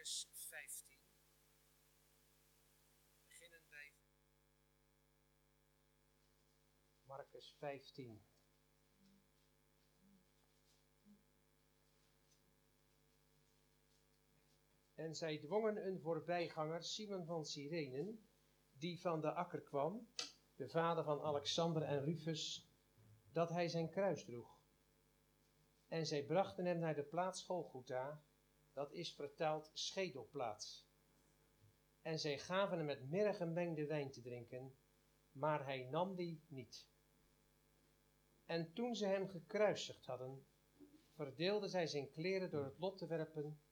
Marcus 15. Beginnen bij Marcus 15. En zij dwongen een voorbijganger, Simon van Cyrenen, die van de akker kwam, de vader van Alexander en Rufus, dat hij zijn kruis droeg. En zij brachten hem naar de plaats Golgotha, dat is vertaald schedelplaats. En zij gaven hem met mirre gemengde wijn te drinken, maar hij nam die niet. En toen ze hem gekruisigd hadden, verdeelden zij zijn kleren door het lot te werpen,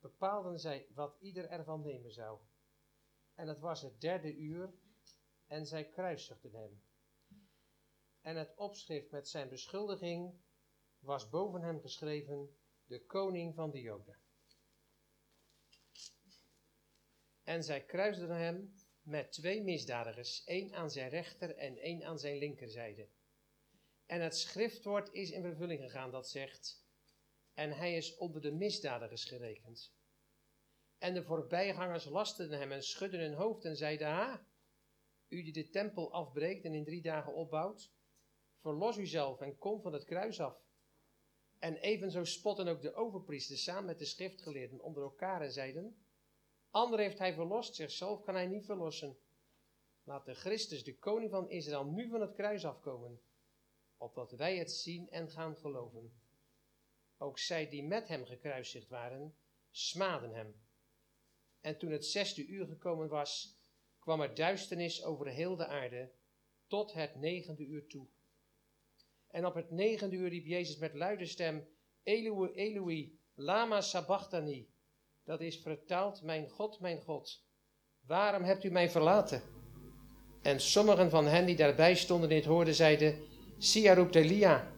bepaalden zij wat ieder ervan nemen zou. En het was het derde uur, en zij kruisigden hem. En het opschrift met zijn beschuldiging was boven hem geschreven, de koning van de Joden. En zij kruisten hem met twee misdadigers, één aan zijn rechter en één aan zijn linkerzijde. En het schriftwoord is in vervulling gegaan dat zegt, en hij is onder de misdadigers gerekend. En de voorbijgangers lasten hem en schudden hun hoofd en zeiden, ha, u die de tempel afbreekt en in drie dagen opbouwt, verlos uzelf en kom van het kruis af. En evenzo spotten ook de overpriesters samen met de schriftgeleerden onder elkaar en zeiden, Ander heeft hij verlost, zichzelf kan hij niet verlossen. Laat de Christus, de koning van Israël, nu van het kruis afkomen, opdat wij het zien en gaan geloven. Ook zij die met hem gekruisigd waren, smaden hem. En toen het zesde uur gekomen was, kwam er duisternis over heel de aarde, tot het negende uur toe. En op het negende uur riep Jezus met luide stem, Eloi, Eloi, lama sabachthani, dat is vertaald, mijn God, mijn God, waarom hebt u mij verlaten? En sommigen van hen die daarbij stonden dit hoorden, zeiden, Sia roept Elia.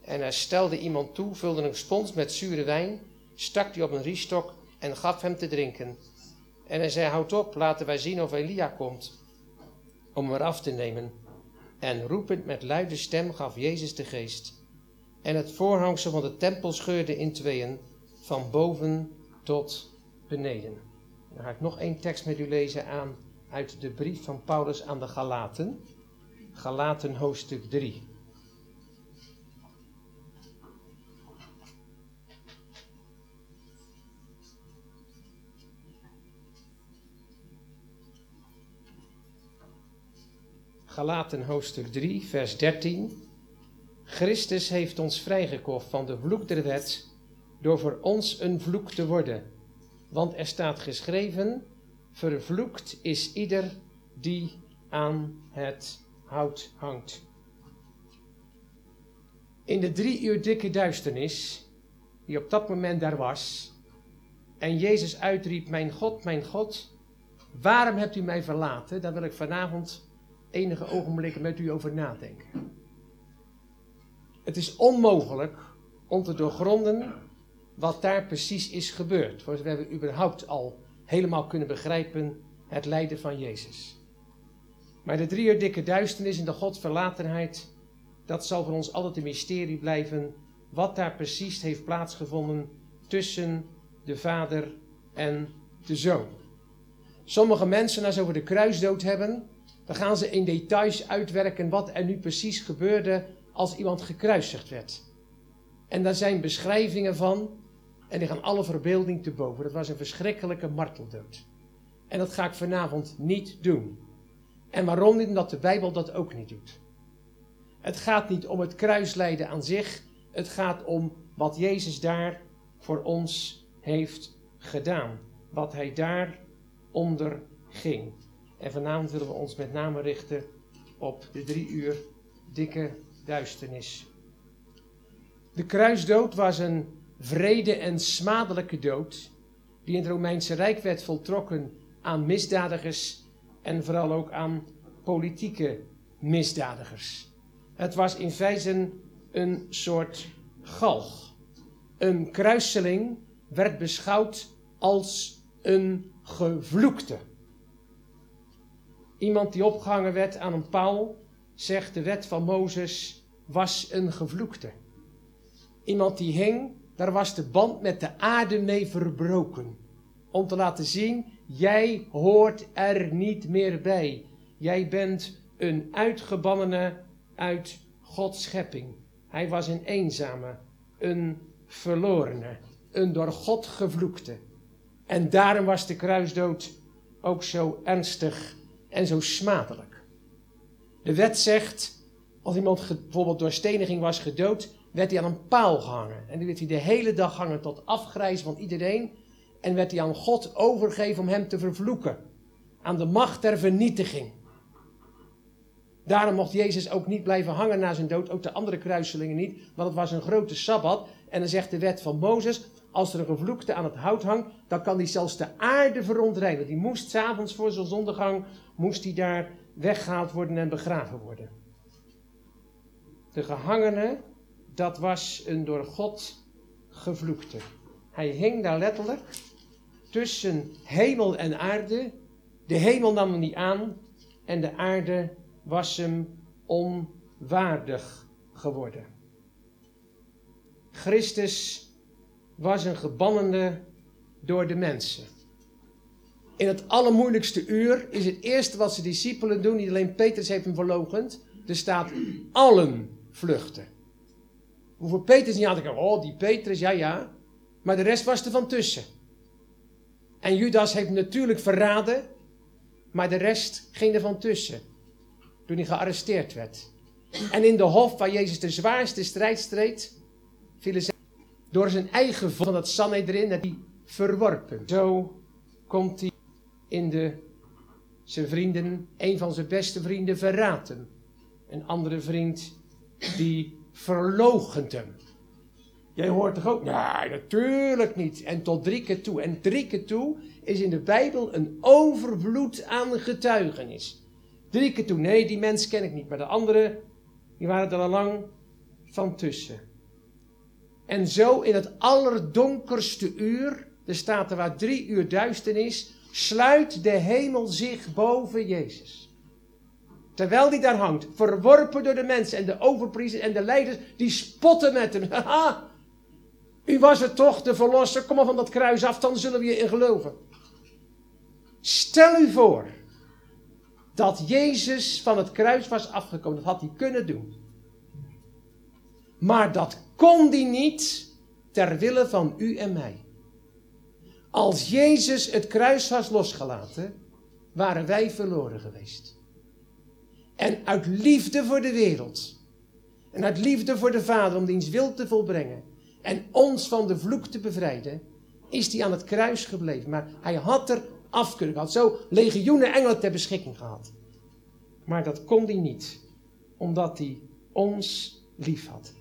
En hij stelde iemand toe, vulde een spons met zure wijn, stak die op een riestok en gaf hem te drinken. En hij zei, houd op, laten wij zien of Elia komt, om hem eraf te nemen. En roepend met luide stem gaf Jezus de geest. En het voorhangsel van de tempel scheurde in tweeën, van boven tot beneden. Dan ga ik nog één tekst met u lezen aan uit de brief van Paulus aan de Galaten. Galaten hoofdstuk 3. Galaten hoofdstuk 3, vers 13. Christus heeft ons vrijgekocht van de vloek der wet door voor ons een vloek te worden. Want er staat geschreven: Vervloekt is ieder die aan het hout hangt. In de drie uur dikke duisternis, die op dat moment daar was, en Jezus uitriep: Mijn God, mijn God, waarom hebt u mij verlaten? Daar wil ik vanavond enige ogenblikken met u over nadenken. Het is onmogelijk om te doorgronden wat daar precies is gebeurd, voor we überhaupt al helemaal kunnen begrijpen het lijden van Jezus. Maar de drie uur dikke duisternis en de Godverlatenheid, dat zal voor ons altijd een mysterie blijven, wat daar precies heeft plaatsgevonden tussen de Vader en de Zoon. Sommige mensen, als ze over de kruisdood hebben, dan gaan ze in details uitwerken wat er nu precies gebeurde als iemand gekruisigd werd. En daar zijn beschrijvingen van, en die gaan alle verbeelding te boven. Dat was een verschrikkelijke marteldood. En dat ga ik vanavond niet doen. En waarom niet? Omdat de Bijbel dat ook niet doet. Het gaat niet om het kruislijden aan zich. Het gaat om wat Jezus daar voor ons heeft gedaan. Wat hij daar onderging. En vanavond willen we ons met name richten op de drie uur dikke duisternis. De kruisdood was een vrede en smadelijke dood, die in het Romeinse Rijk werd voltrokken aan misdadigers en vooral ook aan politieke misdadigers. Het was in feite een soort galg. Een kruiseling werd beschouwd als een gevloekte. Iemand die opgehangen werd aan een paal, zegt de wet van Mozes, was een gevloekte. Iemand die hing, daar was de band met de aarde mee verbroken. Om te laten zien, jij hoort er niet meer bij. Jij bent een uitgebannene uit Gods schepping. Hij was een eenzame, een verlorene, een door God gevloekte. En daarom was de kruisdood ook zo ernstig en zo smadelijk. De wet zegt, als iemand bijvoorbeeld door steniging was gedood, werd hij aan een paal gehangen. En die werd hij de hele dag hangen tot afgrijzen van iedereen. En werd hij aan God overgegeven om hem te vervloeken. Aan de macht der vernietiging. Daarom mocht Jezus ook niet blijven hangen na zijn dood, ook de andere kruiselingen niet, want het was een grote sabbat. En dan zegt de wet van Mozes, als er een gevloekte aan het hout hangt, dan kan die zelfs de aarde verontreinigen. Die moest s'avonds voor zijn moest die daar weggehaald worden en begraven worden. De gehangene, dat was een door God gevloekte. Hij hing daar letterlijk tussen hemel en aarde. De hemel nam hem niet aan en de aarde was hem onwaardig geworden. Christus was een gebannende door de mensen. In het allermoeilijkste uur is het eerste wat zijn discipelen doen, niet alleen Petrus heeft hem verlogend, er staat allen vluchten. Hoeveel Petrus niet had ik, oh die Petrus, ja ja, maar de rest was er van tussen. En Judas heeft natuurlijk verraden, maar de rest ging er van tussen. Toen hij gearresteerd werd. En in de hof waar Jezus de zwaarste strijd streed, vielen ze door zijn eigen van dat Sanhedrin, dat hij verworpen. Zo komt hij in de, zijn vrienden, een van zijn beste vrienden, verraten. Een andere vriend, die verloochent hem. Jij hoort toch ook? Nee, natuurlijk niet. En tot drie keer toe. En drie keer toe is in de Bijbel een overvloed aan getuigenis. Drie keer toe. Nee, die mens ken ik niet. Maar de anderen, die waren er al lang van tussen. En zo in het allerdonkerste uur, er staat er waar drie uur duisternis, sluit de hemel zich boven Jezus. Terwijl hij daar hangt, verworpen door de mensen en de overpriesters en de leiders, die spotten met hem. Haha, u was het toch, de verlosser, kom maar van dat kruis af, dan zullen we je in geloven. Stel u voor dat Jezus van het kruis was afgekomen, dat had hij kunnen doen. Maar dat kon hij niet ter wille van u en mij. Als Jezus het kruis was losgelaten, waren wij verloren geweest. En uit liefde voor de wereld, en uit liefde voor de Vader om diens wil te volbrengen, en ons van de vloek te bevrijden, is hij aan het kruis gebleven. Maar hij had er af kunnen. Hij had zo legioenen engelen ter beschikking gehad. Maar dat kon hij niet, omdat hij ons lief had.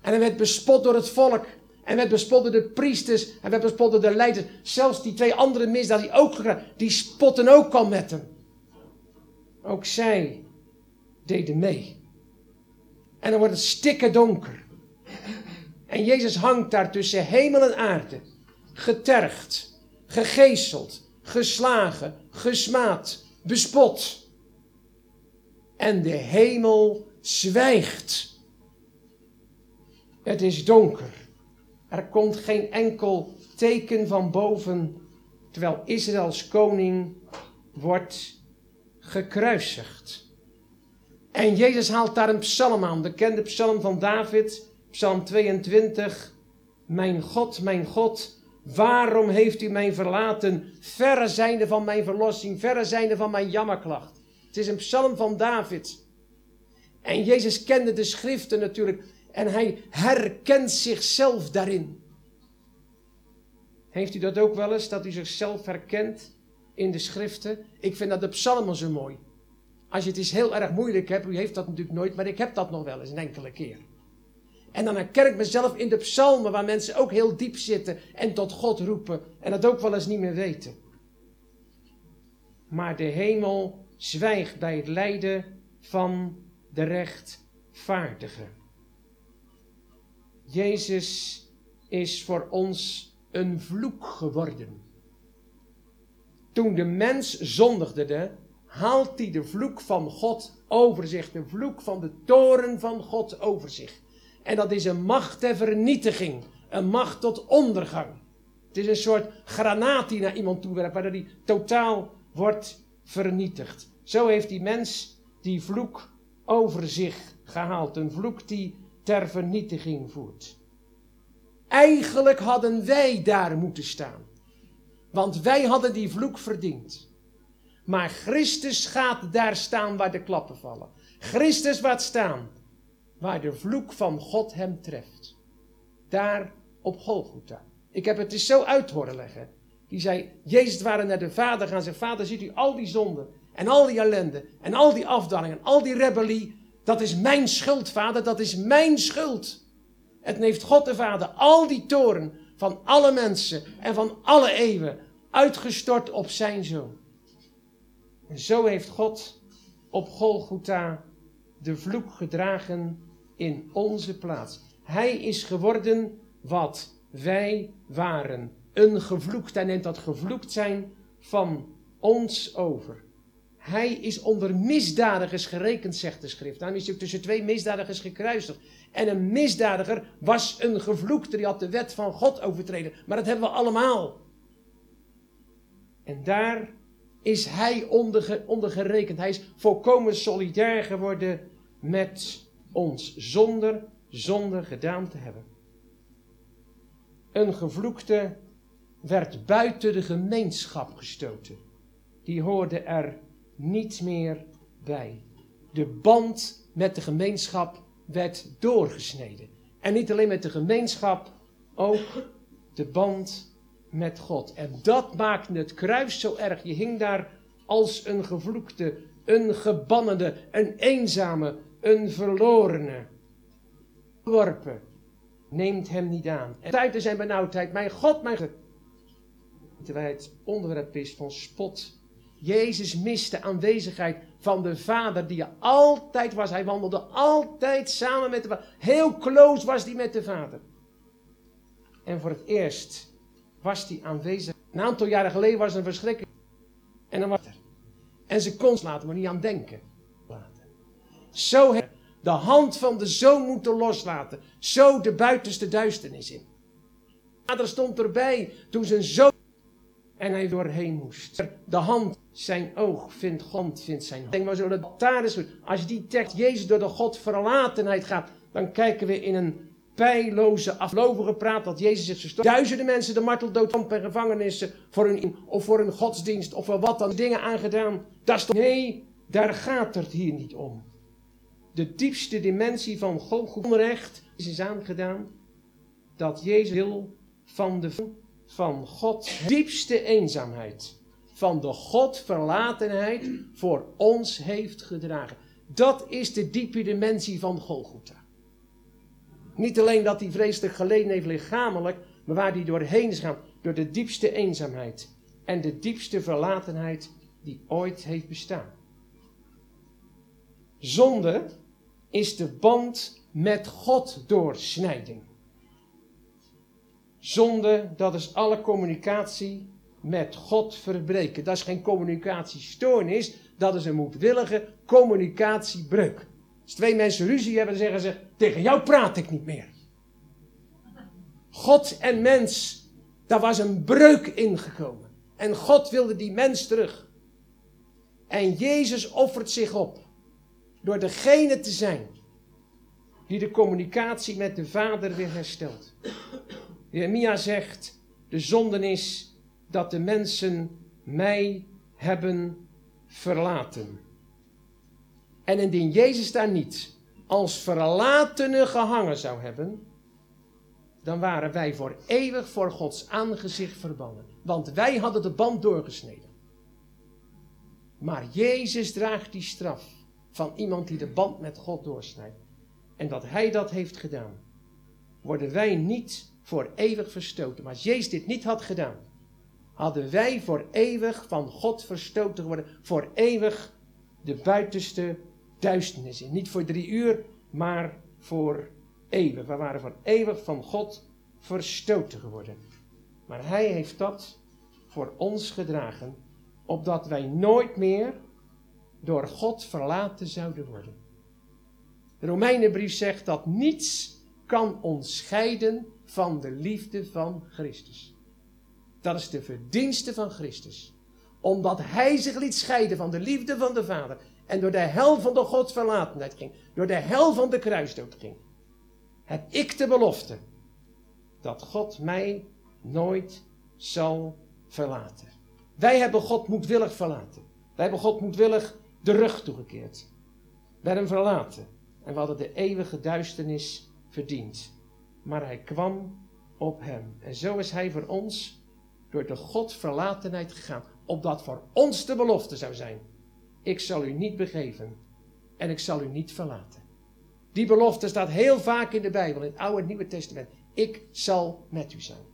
En hij werd bespot door het volk. En werd bespot door de priesters. En werd bespot door de leiders. Zelfs die twee andere misdaden die ook die spotten ook al met hem. Ook zij deden mee. En dan wordt het stikken donker. En Jezus hangt daar tussen hemel en aarde. Getergd, gegezeld, geslagen, gesmaad, bespot. En de hemel zwijgt. Het is donker. Er komt geen enkel teken van boven, terwijl Israëls koning wordt gekruisigd. En Jezus haalt daar een psalm aan, de bekende psalm van David, psalm 22. Mijn God, mijn God, waarom heeft u mij verlaten? Verre zijnde van mijn verlossing, verre zijnde van mijn jammerklacht. Het is een psalm van David. En Jezus kende de schriften natuurlijk en hij herkent zichzelf daarin. Heeft u dat ook wel eens, dat u zichzelf herkent in de schriften? Ik vind dat de psalmen zo mooi. Als je het eens heel erg moeilijk hebt, u heeft dat natuurlijk nooit, maar ik heb dat nog wel eens een enkele keer. En dan herken ik mezelf in de psalmen waar mensen ook heel diep zitten en tot God roepen en dat ook wel eens niet meer weten. Maar de hemel zwijgt bij het lijden van de rechtvaardige. Jezus is voor ons een vloek geworden. Toen de mens zondigde, haalt hij de vloek van God over zich, de vloek van de toren van God over zich. En dat is een macht ter vernietiging, een macht tot ondergang. Het is een soort granaat die naar iemand toe werpt, waardoor die totaal wordt vernietigd. Zo heeft die mens die vloek over zich gehaald. Een vloek die ter vernietiging voert. Eigenlijk hadden wij daar moeten staan. Want wij hadden die vloek verdiend. Maar Christus gaat daar staan waar de klappen vallen. Christus gaat staan waar de vloek van God hem treft. Daar op Golgotha. Ik heb het eens zo uit horen leggen. Die zei, Jezus waren naar de Vader gaan zeggen, Vader ziet u al die zonden en al die ellende en al die afdalingen en al die rebellie. Dat is mijn schuld, Vader, dat is mijn schuld. Het heeft God de Vader al die toren van alle mensen en van alle eeuwen uitgestort op zijn zoon. En zo heeft God op Golgotha de vloek gedragen in onze plaats. Hij is geworden wat wij waren. Een gevloekt. Hij neemt dat gevloekt zijn van ons over. Hij is onder misdadigers gerekend, zegt de schrift. Daarom is hij tussen twee misdadigers gekruisigd. En een misdadiger was een gevloekte, die had de wet van God overtreden. Maar dat hebben we allemaal. En daar is hij onder, onder gerekend. Hij is volkomen solidair geworden met ons, zonder zonde gedaan te hebben. Een gevloekte werd buiten de gemeenschap gestoten. Die hoorde er niet meer bij. De band met de gemeenschap werd doorgesneden. En niet alleen met de gemeenschap, ook de band met God. En dat maakte het kruis zo erg. Je hing daar als een gevloekte, een gebannende, een eenzame, een verlorene. Worpen. Neemt hem niet aan. En tijd zijn benauwdheid. Mijn God, mijn God. Terwijl het onderwerp is van spot. Jezus miste aanwezigheid van de Vader die er altijd was. Hij wandelde altijd samen met de Vader. Heel close was hij met de Vader. En voor het eerst was hij aanwezig. Een aantal jaren geleden was het een verschrikking. En dan was er. En ze kon laten, maar niet aan denken. Laten. Zo heeft de hand van de zoon moeten loslaten. Zo de buitenste duisternis in. Vader stond erbij toen zijn zoon en hij doorheen moest. De hand, zijn oog vindt God, vindt zijn hand. Denk maar zo dat daar is. Als je die tekst Jezus door de God verlatenheid gaat, dan kijken we in een pijloze, aflovige praat dat Jezus zich verstoort. Duizenden mensen de marteldood van per gevangenissen voor hun, of voor een godsdienst of voor wat dan dingen aangedaan. Dat is toch, nee, daar gaat het hier niet om. De diepste dimensie van God onrecht is, is aangedaan dat Jezus wil van de van Gods diepste eenzaamheid, van de Godverlatenheid voor ons heeft gedragen. Dat is de diepe dimensie van Golgotha. Niet alleen dat hij vreselijk geleden heeft lichamelijk, maar waar hij doorheen is door de diepste eenzaamheid en de diepste verlatenheid die ooit heeft bestaan. Zonde is de band met God doorsnijden. Zonde, dat is alle communicatie met God verbreken. Dat is geen communicatiestoornis, dat is een moedwillige communicatiebreuk. Als twee mensen ruzie hebben, dan zeggen ze: Tegen jou praat ik niet meer. God en mens, daar was een breuk ingekomen. En God wilde die mens terug. En Jezus offert zich op door degene te zijn die de communicatie met de Vader weer herstelt. Jeremia zegt, de zonde is dat de mensen mij hebben verlaten. En indien Jezus daar niet als verlatene gehangen zou hebben, dan waren wij voor eeuwig voor Gods aangezicht verbannen. Want wij hadden de band doorgesneden. Maar Jezus draagt die straf van iemand die de band met God doorsnijdt. En dat Hij dat heeft gedaan, worden wij niet voor eeuwig verstoten. Maar als Jezus dit niet had gedaan, hadden wij voor eeuwig van God verstoten geworden. Voor eeuwig de buitenste duisternis in. Niet voor drie uur, maar voor eeuwig. We waren voor eeuwig van God verstoten geworden. Maar Hij heeft dat voor ons gedragen, opdat wij nooit meer door God verlaten zouden worden. De Romeinenbrief zegt dat niets kan ons scheiden van de liefde van Christus. Dat is de verdienste van Christus. Omdat hij zich liet scheiden van de liefde van de Vader. En door de hel van de godsverlatenheid ging. Door de hel van de kruisdood ging. Heb ik de belofte. Dat God mij nooit zal verlaten. Wij hebben God moedwillig verlaten. Wij hebben God moedwillig de rug toegekeerd. We hebben hem verlaten. En we hadden de eeuwige duisternis verdiend. Maar hij kwam op hem. En zo is hij voor ons door de Godverlatenheid gegaan. Opdat voor ons de belofte zou zijn. Ik zal u niet begeven en ik zal u niet verlaten. Die belofte staat heel vaak in de Bijbel, in het Oude en Nieuwe Testament. Ik zal met u zijn.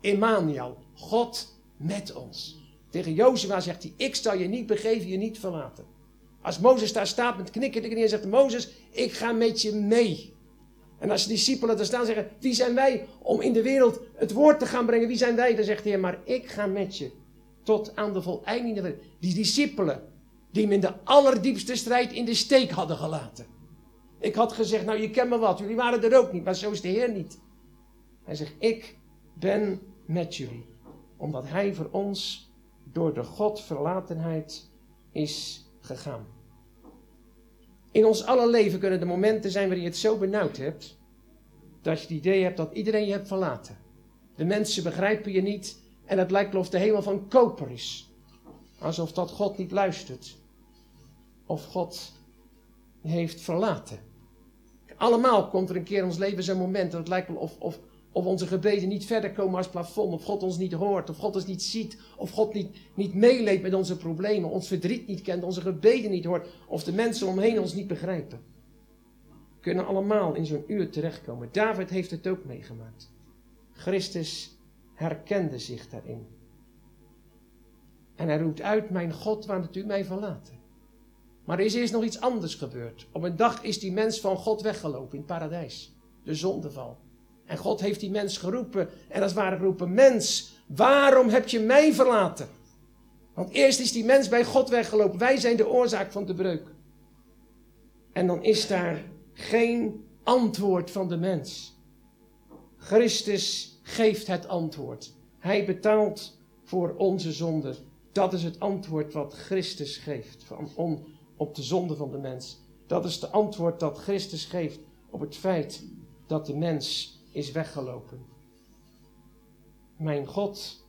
Emmanuel, God met ons. Tegen Jozua zegt hij, ik zal je niet begeven, je niet verlaten. Als Mozes daar staat met knikken knieën, zegt Mozes, ik ga met je mee. En als de discipelen daar staan zeggen, wie zijn wij om in de wereld het woord te gaan brengen? Wie zijn wij? Dan zegt hij, maar ik ga met je tot aan de voleinding. Die discipelen, die hem in de allerdiepste strijd in de steek hadden gelaten. Ik had gezegd, nou je kent me wat, jullie waren er ook niet, maar zo is de Heer niet. Hij zegt, ik ben met jullie. Omdat hij voor ons door de Godverlatenheid is gegaan. In ons alle leven kunnen er momenten zijn waarin je het zo benauwd hebt, dat je het idee hebt dat iedereen je hebt verlaten. De mensen begrijpen je niet en het lijkt alsof de hemel van koper is. Alsof dat God niet luistert. Of God heeft verlaten. Allemaal komt er een keer in ons leven zo'n moment dat het lijkt wel of, of, of onze gebeden niet verder komen als plafond, of God ons niet hoort, of God ons niet ziet, of God niet, niet meeleeft met onze problemen, ons verdriet niet kent, onze gebeden niet hoort, of de mensen omheen ons niet begrijpen. We kunnen allemaal in zo'n uur terechtkomen. David heeft het ook meegemaakt. Christus herkende zich daarin. En hij roept uit, mijn God, waar hebt u mij verlaten? Maar er is eerst nog iets anders gebeurd. Op een dag is die mens van God weggelopen in het paradijs. De zondeval. En God heeft die mens geroepen. En als het ware geroepen, mens, waarom heb je mij verlaten? Want eerst is die mens bij God weggelopen. Wij zijn de oorzaak van de breuk. En dan is daar geen antwoord van de mens. Christus geeft het antwoord. Hij betaalt voor onze zonde. Dat is het antwoord wat Christus geeft van on, op de zonde van de mens. Dat is het antwoord dat Christus geeft op het feit dat de mens is weggelopen. Mijn God,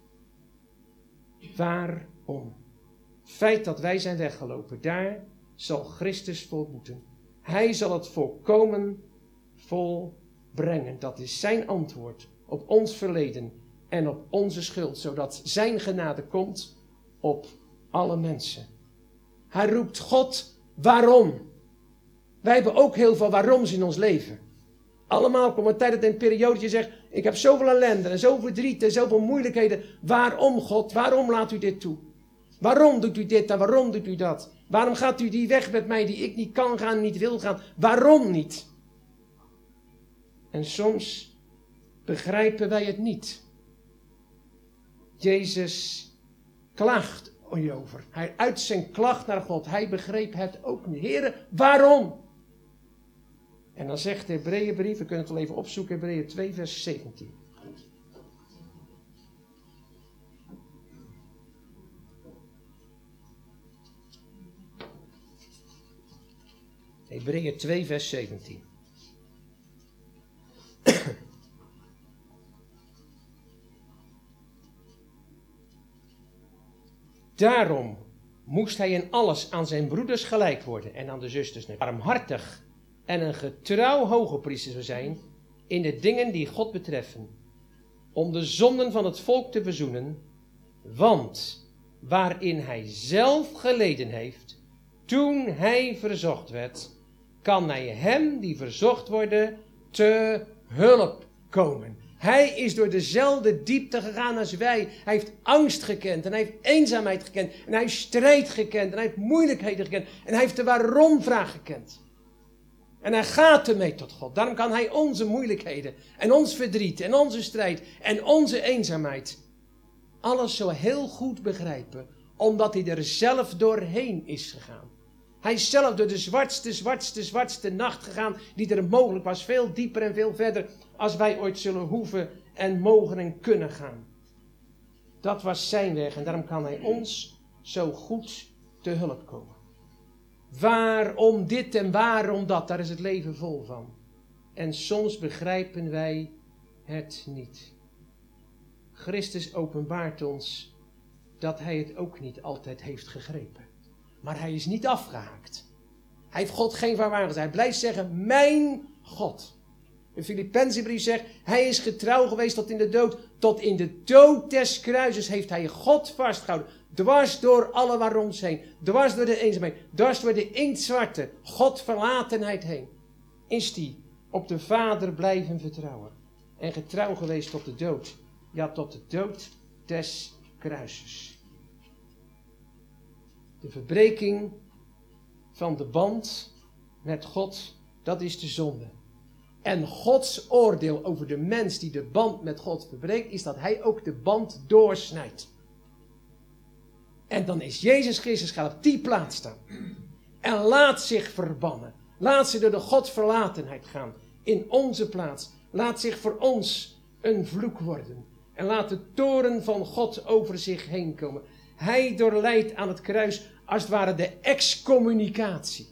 waarom? Het feit dat wij zijn weggelopen, daar zal Christus volboeten. Hij zal het volkomen volbrengen. Dat is zijn antwoord op ons verleden en op onze schuld, zodat zijn genade komt op alle mensen. Hij roept God, waarom? Wij hebben ook heel veel waaroms in ons leven. Allemaal komt een tijd dat een periode je zegt, ik heb zoveel ellende en zoveel verdriet en zoveel moeilijkheden. Waarom God, waarom laat u dit toe? Waarom doet u dit en waarom doet u dat? Waarom gaat u die weg met mij die ik niet kan gaan, niet wil gaan? Waarom niet? En soms begrijpen wij het niet. Jezus klaagt Hij uit zijn klacht naar God. Hij begreep het ook niet. Heren, waarom? En dan zegt de Hebreeënbrief, we kunnen het wel even opzoeken, Hebreeën 2, vers 17. Hebreeën 2, vers 17. Daarom moest hij in alles aan zijn broeders gelijk worden en aan de zusters. Armhartig en een getrouw hoge priester zou zijn in de dingen die God betreffen, om de zonden van het volk te verzoenen, want waarin hij zelf geleden heeft, toen hij verzocht werd, kan hij hem die verzocht worden te hulp komen. Hij is door dezelfde diepte gegaan als wij. Hij heeft angst gekend en hij heeft eenzaamheid gekend en hij heeft strijd gekend en hij heeft moeilijkheden gekend en hij heeft de waarom-vraag gekend. En hij gaat ermee tot God. Daarom kan hij onze moeilijkheden en ons verdriet en onze strijd en onze eenzaamheid alles zo heel goed begrijpen, omdat hij er zelf doorheen is gegaan. Hij is zelf door de zwartste, zwartste, zwartste nacht gegaan die er mogelijk was. Veel dieper en veel verder als wij ooit zullen hoeven en mogen en kunnen gaan. Dat was zijn weg en daarom kan hij ons zo goed te hulp komen. Waarom dit en waarom dat, daar is het leven vol van. En soms begrijpen wij het niet. Christus openbaart ons dat hij het ook niet altijd heeft gegrepen. Maar hij is niet afgehaakt. Hij heeft God geen verwaardigd. gezegd. Hij blijft zeggen, mijn God. De Filippenzenbrief zegt, hij is getrouw geweest tot in de dood. Tot in de dood des kruises heeft hij God vastgehouden. Dwars door alle waaroms heen. Dwars door de eenzaamheid. Dwars door de inktzwarte Godverlatenheid heen. Is die op de Vader blijven vertrouwen. En getrouw geweest tot de dood. Ja, tot de dood des kruises. De verbreking van de band met God, dat is de zonde. En Gods oordeel over de mens die de band met God verbreekt, is dat hij ook de band doorsnijdt. En dan is Jezus Christus gaat op die plaats staan. En laat zich verbannen. Laat zich door de Godverlatenheid gaan. In onze plaats. Laat zich voor ons een vloek worden. En laat de toren van God over zich heen komen. Hij doorlijdt aan het kruis als het ware de excommunicatie.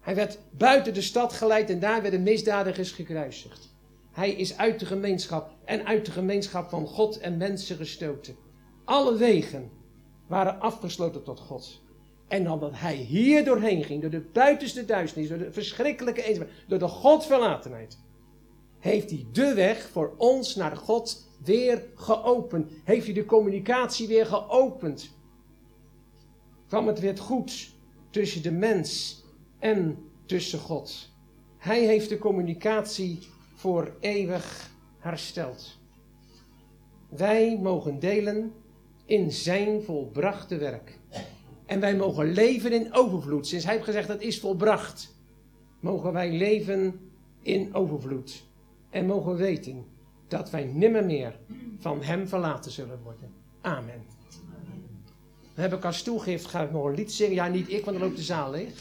Hij werd buiten de stad geleid en daar werden misdadigers gekruisigd. Hij is uit de gemeenschap en uit de gemeenschap van God en mensen gestoten. Alle wegen waren afgesloten tot God. En dan dat hij hier doorheen ging, door de buitenste duisternis, door de verschrikkelijke eenzaamheid, door de Godverlatenheid, heeft hij de weg voor ons naar God weer geopend. Heeft hij de communicatie weer geopend. Kwam het weer goed tussen de mens en tussen God. Hij heeft de communicatie voor eeuwig hersteld. Wij mogen delen in zijn volbrachte werk. En wij mogen leven in overvloed. Sinds hij heeft gezegd dat is volbracht, mogen wij leven in overvloed. En mogen weten dat wij nimmer meer van hem verlaten zullen worden. Amen. Heb ik als toegift, ga ik nog een lied zingen. Ja, niet ik, want dan loopt de zaal leeg.